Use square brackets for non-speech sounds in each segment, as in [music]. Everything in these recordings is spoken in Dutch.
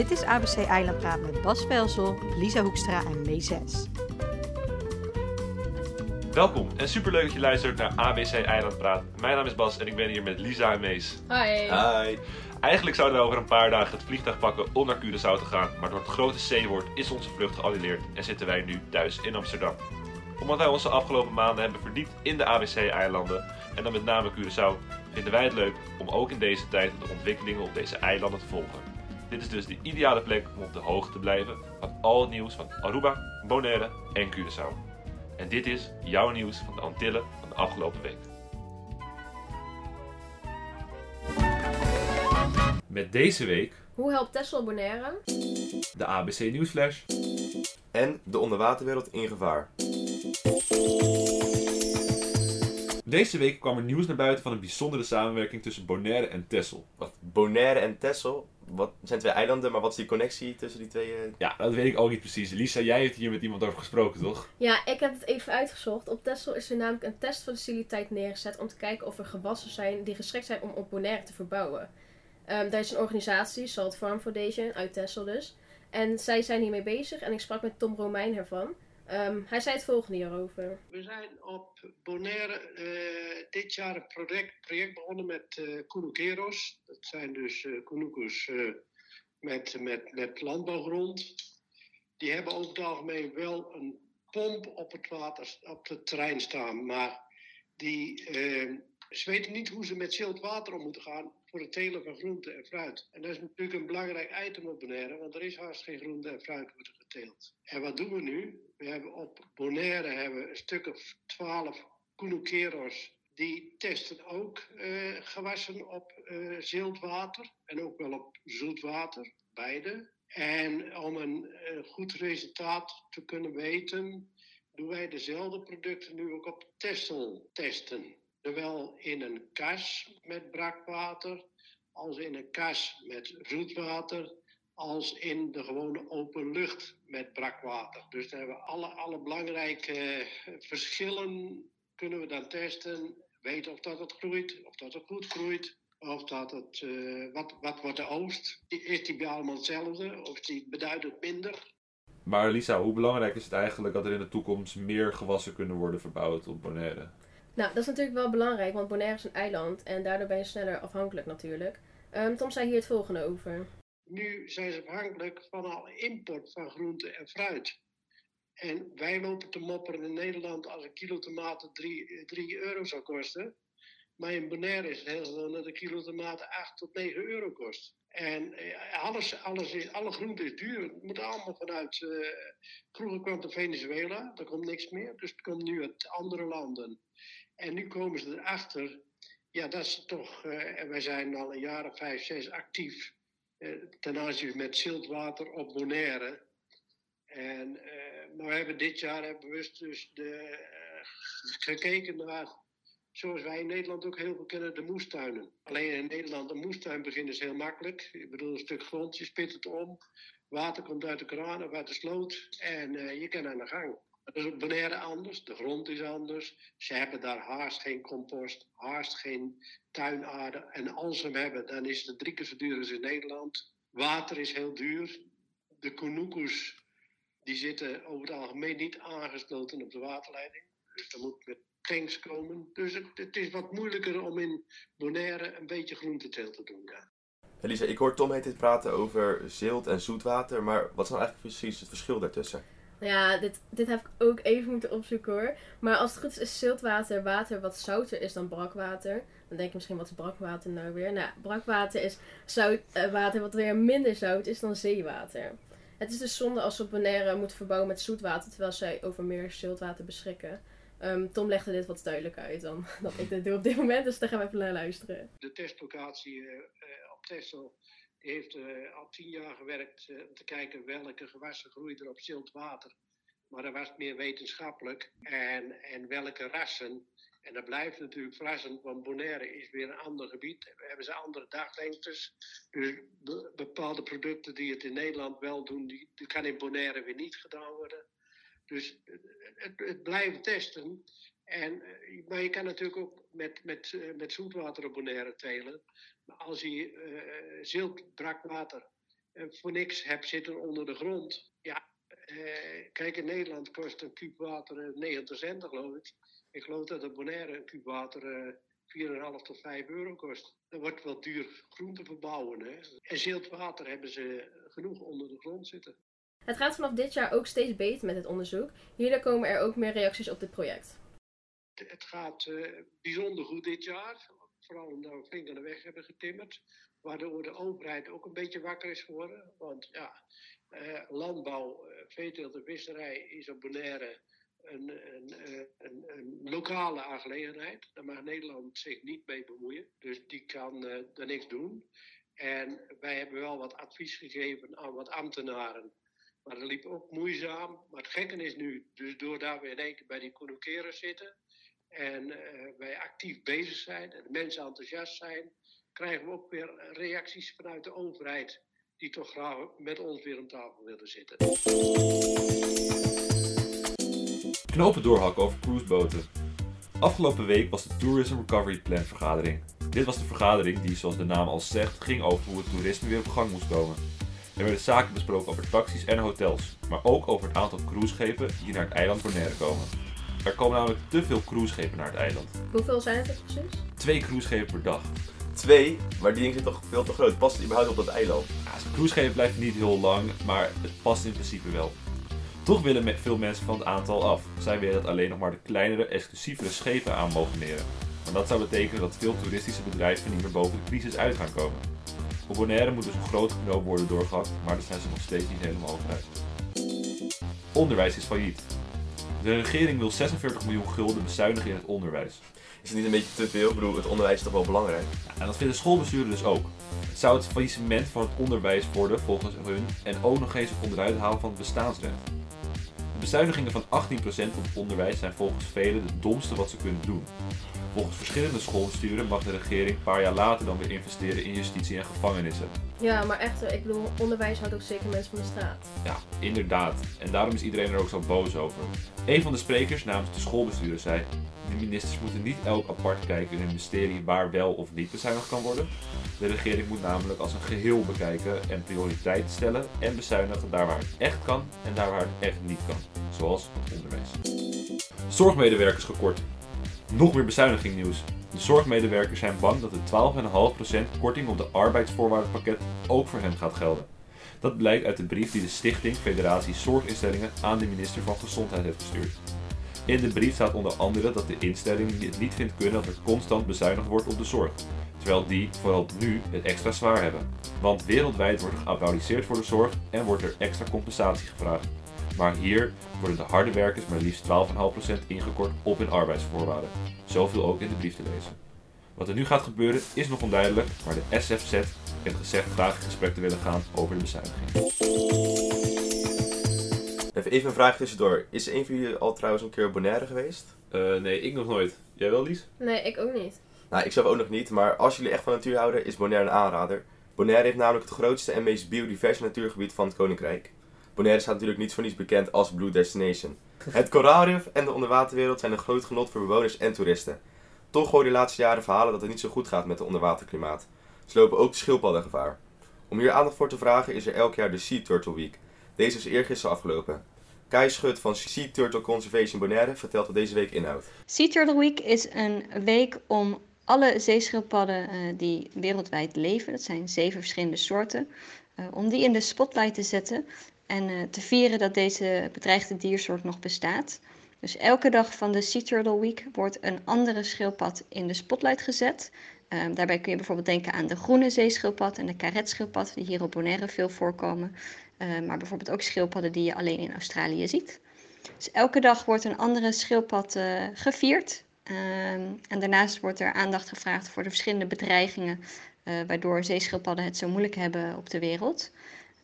Dit is ABC Eilandpraat met Bas Velzel, Lisa Hoekstra en Mees Welkom en superleuk dat je luistert naar ABC Eilandpraat. Mijn naam is Bas en ik ben hier met Lisa en Mees. Hi. Hi. Eigenlijk zouden we over een paar dagen het vliegtuig pakken om naar Curaçao te gaan, maar door het grote C-woord is onze vlucht geannuleerd en zitten wij nu thuis in Amsterdam. Omdat wij onze afgelopen maanden hebben verdiept in de ABC-eilanden en dan met name Curaçao, vinden wij het leuk om ook in deze tijd de ontwikkelingen op deze eilanden te volgen. Dit is dus de ideale plek om op de hoogte te blijven van al het nieuws van Aruba, Bonaire en Curaçao. En dit is jouw nieuws van de Antillen van de afgelopen week. Met deze week Hoe helpt Texel Bonaire? de ABC Nieuwsflash. en de onderwaterwereld in gevaar. Deze week kwam er nieuws naar buiten van een bijzondere samenwerking tussen Bonaire en Texel. Wat, Bonaire en Texel, wat zijn twee eilanden, maar wat is die connectie tussen die twee? eh? Ja, dat weet ik ook niet precies. Lisa, jij hebt hier met iemand over gesproken, toch? Ja, ik heb het even uitgezocht. Op Texel is er namelijk een testfaciliteit neergezet om te kijken of er gewassen zijn die geschikt zijn om op Bonaire te verbouwen. Ehm daar is een organisatie, Salt Farm Foundation, uit Texel dus. En zij zijn hiermee bezig en ik sprak met Tom Romein ervan. Ehm, hij zei het volgende hierover. We zijn op Bonaire eh, dit jaar een project, project begonnen met eh Kunukeros. Dat zijn dus eh, met, met, landbouwgrond. Die hebben over het algemeen wel een pomp op het, water, op het terrein staan. Maar die, eh, ze weten niet hoe ze met zilt water om moeten gaan voor het telen van groente en fruit. En dat is natuurlijk een belangrijk item op Bonaire, want er is haast geen groente en fruit wordt er geteeld. En wat doen we nu? We hebben op Bonaire hebben een stuk of twaalf Kunukeros. Die testen ook eh, gewassen op eh ziltwater en ook wel op zoetwater, beide. En om een eh, goed resultaat te kunnen weten, doen wij dezelfde producten nu ook op Texel testen. Zowel in een kas met brakwater, als in een kas met zoetwater, als in de gewone open lucht met brakwater. Dus daar hebben we alle, alle belangrijke eh, verschillen kunnen we dan testen. Weten of dat het groeit, of dat het goed groeit. Of dat het, eh, wat, wat wordt de oogst? Is die bij allemaal hetzelfde? Of is die beduidend minder? Maar Lisa, hoe belangrijk is het eigenlijk dat er in de toekomst meer gewassen kunnen worden verbouwd op Bonaire? Nou, dat is natuurlijk wel belangrijk, want Bonaire is een eiland en daardoor ben je sneller afhankelijk natuurlijk. Ehm, Tom zei hier het volgende over. Nu zijn ze afhankelijk van al import van groente en fruit. En wij lopen te mopperen in Nederland als een kilo tomaten 3 euro zou kosten. Maar in Bonaire is het heel gewoon dat een kilo tomaten 8 tot 9 euro kost. En eh, alles, alles is, alle groente is duur. Het moet allemaal vanuit. eh, vroeger kwam het Venezuela, daar komt niks meer. Dus het komt nu uit andere landen. En nu komen ze erachter. Ja, dat is toch. en wij zijn al een jaar of vijf, zes actief. eh, ten aanzien met ziltwater op Bonaire. En, eh, maar we hebben dit jaar hebben bewust dus de, gekeken naar, zoals wij in Nederland ook heel veel kennen, de moestuinen. Alleen in Nederland, een moestuin beginnen is heel makkelijk. Ik bedoel, een stuk grond, je spit het om, water komt uit de kraan of uit de sloot en je kan aan de gang. Is Bonaire anders, de grond is anders. Ze hebben daar haast geen compost, haast geen tuinaarde. En als ze hem hebben, dan is het drie keer zo duur als in Nederland. Water is heel duur. De Kunukus, die zitten over het algemeen niet aangesloten op de waterleiding. Dus er moet met tanks komen. Dus het, is wat moeilijker om in Bonaire een beetje groenteteelt te doen. Ja. Elisa, ik hoor Tom heet dit praten over zilt en zoetwater, maar wat is nou eigenlijk precies het verschil daartussen? Ja, dit, dit heb ik ook even moeten opzoeken hoor. Maar als het goed is, is ziltwater water wat zouter is dan brakwater. Dan denk je misschien, wat is brakwater nou weer? Nou, brakwater is zout, eh, water wat weer minder zout is dan zeewater. Het is dus zonde als ze Bonaire moeten verbouwen met zoetwater, terwijl zij over meer ziltwater beschikken. Ehm, Tom legde dit wat duidelijker uit dan [laughs] ik dit doe op dit moment, dus daar gaan we even naar luisteren. De testlocatie eh, op Texel heeft eh, al tien jaar gewerkt eh, om te kijken welke gewassen groeien er op zilt water. Maar dat was meer wetenschappelijk. En, en welke rassen. En dat blijft natuurlijk verrassend, want Bonaire is weer een ander gebied. We hebben ze andere daglengtes. Dus be- bepaalde producten die het in Nederland wel doen, die, die kan in Bonaire weer niet gedaan worden. Dus het, het, het blijven testen. En, eh, maar je kan natuurlijk ook met, met, eh, met zoetwater op Bonaire telen. Maar als je eh, voor niks heb zitten onder de grond. Ja, eh, kijk, in Nederland kost een kuub water eh, 90 cent, geloof ik. Ik geloof dat de Bonaire een kuub water eh 4,5 tot 5 euro kost. Dat wordt wel duur groente verbouwen. Hè? En ziltwater hebben ze genoeg onder de grond zitten. Het gaat vanaf dit jaar ook steeds beter met het onderzoek. Hierdoor komen er ook meer reacties op dit project. Het gaat eh, bijzonder goed dit jaar. Vooral omdat we flink aan de weg hebben getimmerd. Waardoor de overheid ook een beetje wakker is geworden. Want ja, eh, landbouw, eh, veeteelt en visserij is op Bonaire een, een, een, lokale aangelegenheid. Daar mag Nederland zich niet mee bemoeien. Dus die kan eh er niks doen. En wij hebben wel wat advies gegeven aan wat ambtenaren. Maar dat liep ook moeizaam. Maar het gekke is nu, dus doordat we in één keer bij die connoqueren zitten en eh, wij actief bezig zijn en de mensen enthousiast zijn, krijgen we ook weer reacties vanuit de overheid die toch graag met ons weer aan tafel willen zitten. Knopen doorhakken over cruiseboten. Afgelopen week was de Tourism Recovery Plan vergadering. Dit was de vergadering die, zoals de naam al zegt, ging over hoe het toerisme weer op gang moest komen. Er werden zaken besproken over taxis en hotels, maar ook over het aantal cruiseschepen die naar het eiland Bonaire komen. Er komen namelijk te veel cruiseschepen naar het eiland. Hoeveel zijn het er precies? Twee cruiseschepen per dag. Twee, maar die ding zit toch veel te groot. Past het überhaupt op dat eiland? Ja, zo'n cruiseschip blijft niet heel lang, maar het past in principe wel. Toch willen veel mensen van het aantal af. Zij willen dat alleen nog maar de kleinere, exclusievere schepen aan mogen meren. Maar dat zou betekenen dat veel toeristische bedrijven niet meer boven de crisis uit gaan komen. Op Bonaire moet dus een grote knoop worden doorgehakt, maar daar zijn ze nog steeds niet helemaal over uit. Onderwijs is failliet. De regering wil 46 miljoen gulden bezuinigen in het onderwijs. Is het niet een beetje te veel? Ik bedoel, het onderwijs is toch wel belangrijk? Ja, en dat vinden schoolbesturen dus ook. Het zou het faillissement van het onderwijs worden volgens hun en ook nog eens het onderuit halen van het bestaansrecht. De bezuinigingen van 18% op het onderwijs zijn volgens velen het domste wat ze kunnen doen. Volgens verschillende schoolbesturen mag de regering een paar jaar later dan weer investeren in justitie en gevangenissen. Ja, maar echt, eh, ik bedoel, onderwijs houdt ook zeker mensen van de straat. Ja, inderdaad. En daarom is iedereen er ook zo boos over. Een van de sprekers namens de schoolbesturen zei: De ministers moeten niet elk apart kijken in hun ministerie waar wel of niet bezuinigd kan worden. De regering moet namelijk als een geheel bekijken en prioriteiten stellen en bezuinigen daar waar het echt kan en daar waar het echt niet kan. Zoals onderwijs. Zorgmedewerkers gekort. Nog meer bezuiniging nieuws. De zorgmedewerkers zijn bang dat de 12,5% korting op de arbeidsvoorwaardenpakket ook voor hen gaat gelden. Dat blijkt uit de brief die de Stichting Federatie Zorginstellingen aan de minister van Gezondheid heeft gestuurd. In de brief staat onder andere dat de instelling het niet vindt kunnen dat er constant bezuinigd wordt op de zorg, terwijl die vooral nu het extra zwaar hebben. Want wereldwijd wordt er voor de zorg en wordt er extra compensatie gevraagd. Maar hier worden de harde werkers maar liefst 12,5% ingekort op hun arbeidsvoorwaarden. Zoveel ook in de brief te lezen. Wat er nu gaat gebeuren is nog onduidelijk, maar de SFZ heeft gezegd graag in gesprek te willen gaan over de bezuiniging. Even, even een vraag tussendoor. Is een van jullie al trouwens een keer op Bonaire geweest? Eh, nee, ik nog nooit. Jij wel, Lies? Nee, ik ook niet. Nou, ik zelf ook nog niet, maar als jullie echt van natuur houden, is Bonaire een aanrader. Bonaire heeft namelijk het grootste en meest biodiverse natuurgebied van het Koninkrijk. Bonaire staat natuurlijk niet voor niets bekend als Blue Destination. Het koraalrif en de onderwaterwereld zijn een groot genot voor bewoners en toeristen. Toch hoor je de laatste jaren verhalen dat het niet zo goed gaat met het onderwaterklimaat. Ze lopen ook de schildpadden gevaar. Om hier aandacht voor te vragen is er elk jaar de Sea Turtle Week. Deze is eergisteren afgelopen. Kai Schut van Sea Turtle Conservation Bonaire vertelt wat deze week inhoudt. Sea Turtle Week is een week om alle zeeschildpadden eh, die wereldwijd leven, dat zijn zeven verschillende soorten, eh, om die in de spotlight te zetten en eh, te vieren dat deze bedreigde diersoort nog bestaat. Dus elke dag van de Sea Turtle Week wordt een andere schildpad in de spotlight gezet. Eh, daarbij kun je bijvoorbeeld denken aan de groene zeeschildpad en de karetschildpad, die hier op Bonaire veel voorkomen. Eh, maar bijvoorbeeld ook schildpadden die je alleen in Australië ziet. Dus elke dag wordt een andere schildpad eh, gevierd. Ehm, en daarnaast wordt er aandacht gevraagd voor de verschillende bedreigingen eh, waardoor zeeschildpadden het zo moeilijk hebben op de wereld.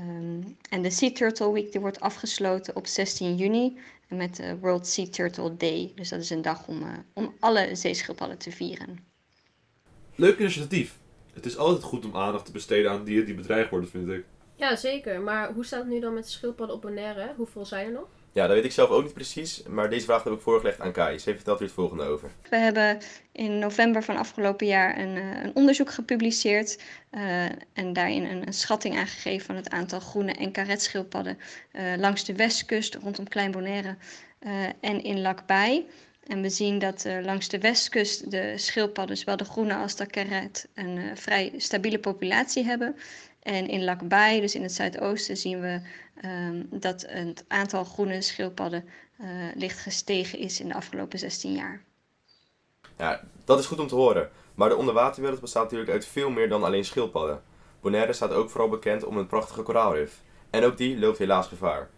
Ehm, en de Sea Turtle Week die wordt afgesloten op 16 juni met de World Sea Turtle Day. Dus dat is een dag om, eh, om alle zeeschildpadden te vieren. Leuk initiatief. Het is altijd goed om aandacht te besteden aan dieren die bedreigd worden, vind ik. Ja, zeker. Maar hoe staat het nu dan met de schildpadden op Bonaire? Hoeveel zijn er nog? Ja, dat weet ik zelf ook niet precies, maar deze vraag heb ik voorgelegd aan Kai. Ze vertelt hier het volgende over. We hebben in november van afgelopen jaar een, uh, een onderzoek gepubliceerd uh, en daarin een, schatting aangegeven van het aantal groene en karetschildpadden uh, langs de westkust rondom Klein Bonaire en in Lakbaai. En we zien dat langs de westkust de schildpadden, zowel de groene als de karet, een vrij stabiele populatie hebben. En in Lakbaai, dus in het zuidoosten, zien we um, dat het aantal groene schildpadden uh, licht gestegen is in de afgelopen 16 jaar. Ja, dat is goed om te horen. Maar de onderwaterwereld bestaat natuurlijk uit veel meer dan alleen schildpadden. Bonaire staat ook vooral bekend om een prachtige koraalrif. En ook die loopt helaas gevaar.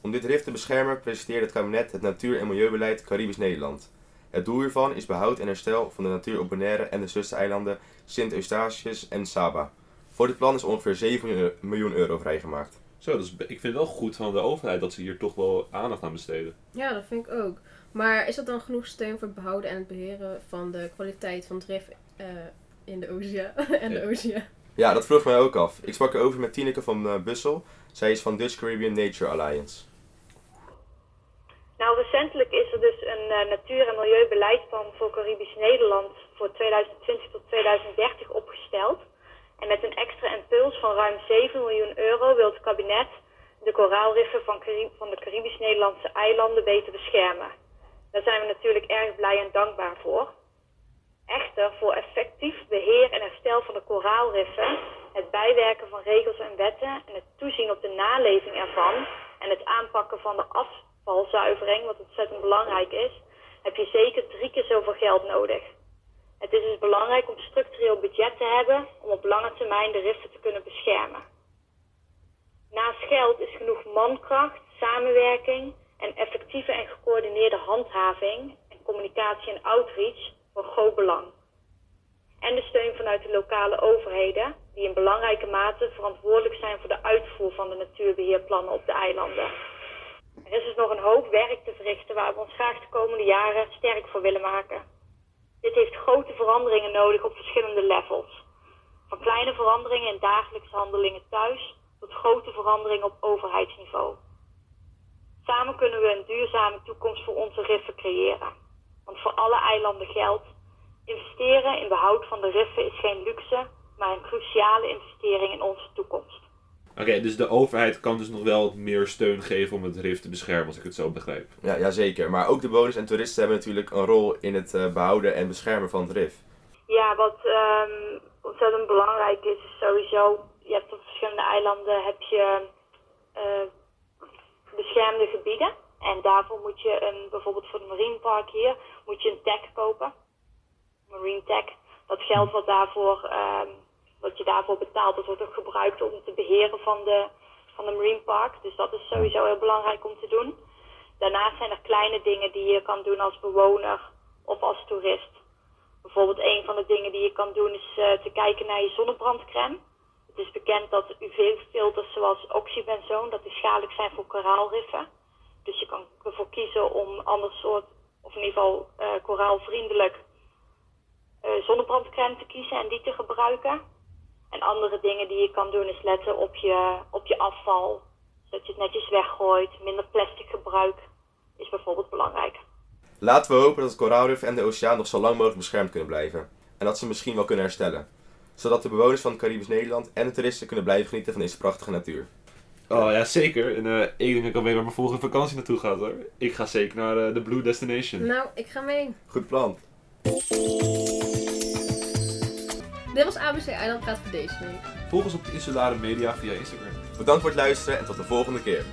Om dit rif te beschermen presenteert het kabinet het Natuur- en Milieubeleid Caribisch Nederland. Het doel hiervan is behoud en herstel van de natuur op Bonaire en de zustereilanden Sint Eustatius en Saba. Voor dit plan is ongeveer 7 miljoen euro vrijgemaakt. Zo, dus ik vind het wel goed van de overheid dat ze hier toch wel aandacht aan besteden. Ja, dat vind ik ook. Maar is dat dan genoeg steun voor het behouden en het beheren van de kwaliteit van het rif uh, in de oceaan [laughs] en de oceaan? Ja, dat vroeg mij ook af. Ik sprak erover met Tineke van uh, Bussel. Zij is van Dutch Caribbean Nature Alliance. Nou, recentelijk is er dus een uh, natuur- en milieubeleidsplan voor Caribisch Nederland voor 2020 tot 2030 opgesteld. En met een extra impuls van ruim 7 miljoen euro wil het kabinet de koraalriffen van, de Caribisch-Nederlandse eilanden beter beschermen. Daar zijn we natuurlijk erg blij en dankbaar voor. Echter, voor effectief beheer en herstel van de koraalriffen, het bijwerken van regels en wetten en het toezien op de naleving ervan en het aanpakken van de afvalzuivering, wat ontzettend belangrijk is, heb je zeker drie keer zoveel geld nodig. Het is dus belangrijk om structureel budget te hebben om op lange termijn de riffen te kunnen beschermen. Naast geld is genoeg mankracht, samenwerking en effectieve en gecoördineerde handhaving en communicatie en outreach van groot belang. En de steun vanuit de lokale overheden, die in belangrijke mate verantwoordelijk zijn voor de uitvoer van de natuurbeheerplannen op de eilanden. Er is dus nog een hoop werk te verrichten waar we ons graag de komende jaren sterk voor willen maken. Dit heeft grote veranderingen nodig op verschillende levels. Van kleine veranderingen in dagelijkse handelingen thuis tot grote veranderingen op overheidsniveau. Samen kunnen we een duurzame toekomst voor onze riffen creëren. Want voor alle eilanden geldt, investeren in behoud van de riffen is geen luxe, maar een cruciale investering in onze toekomst. Oké, dus de overheid kan dus nog wel meer steun geven om het RIF te beschermen, als ik het zo begrijp. Ja, ja zeker. Maar ook de bewoners en toeristen hebben natuurlijk een rol in het uh, behouden en beschermen van het RIF. Ja, wat um, ontzettend belangrijk is, is sowieso, je hebt op verschillende eilanden heb je uh, beschermde gebieden. En daarvoor moet je een, bijvoorbeeld voor het Marine Park hier, moet je een tag kopen. Marine tag. Dat geld wat daarvoor... Um, wat je daarvoor betaalt, dat wordt ook gebruikt om te beheren van de, van de Marine Park. Dus dat is sowieso heel belangrijk om te doen. Daarnaast zijn er kleine dingen die je kan doen als bewoner of als toerist. Bijvoorbeeld een van de dingen die je kan doen is uh, te kijken naar je zonnebrandcrème. Het is bekend dat UV-filters zoals oxybenzoon, dat schadelijk zijn voor koraalriffen. Dus je kan ervoor kiezen om ander soort, of in ieder geval uh, koraalvriendelijk uh, zonnebrandcrème te kiezen en die te gebruiken. En andere dingen die je kan doen is letten op je, op je afval. Zodat je het netjes weggooit. Minder plastic gebruik is bijvoorbeeld belangrijk. Laten we hopen dat het koraalrif en de oceaan nog zo lang mogelijk beschermd kunnen blijven. En dat ze misschien wel kunnen herstellen. Zodat de bewoners van Caribisch Nederland en de toeristen kunnen blijven genieten van deze prachtige natuur. Oh ja, zeker. En uh, ik denk dat ik alweer waar mijn volgende vakantie naartoe ga hoor. Ik ga zeker naar uh, de Blue Destination. Nou, ik ga mee. Goed plan. Dit was ABC Eiland Praat voor deze week. Volg ons op de Insulare Media via Instagram. Bedankt voor het luisteren en tot de volgende keer.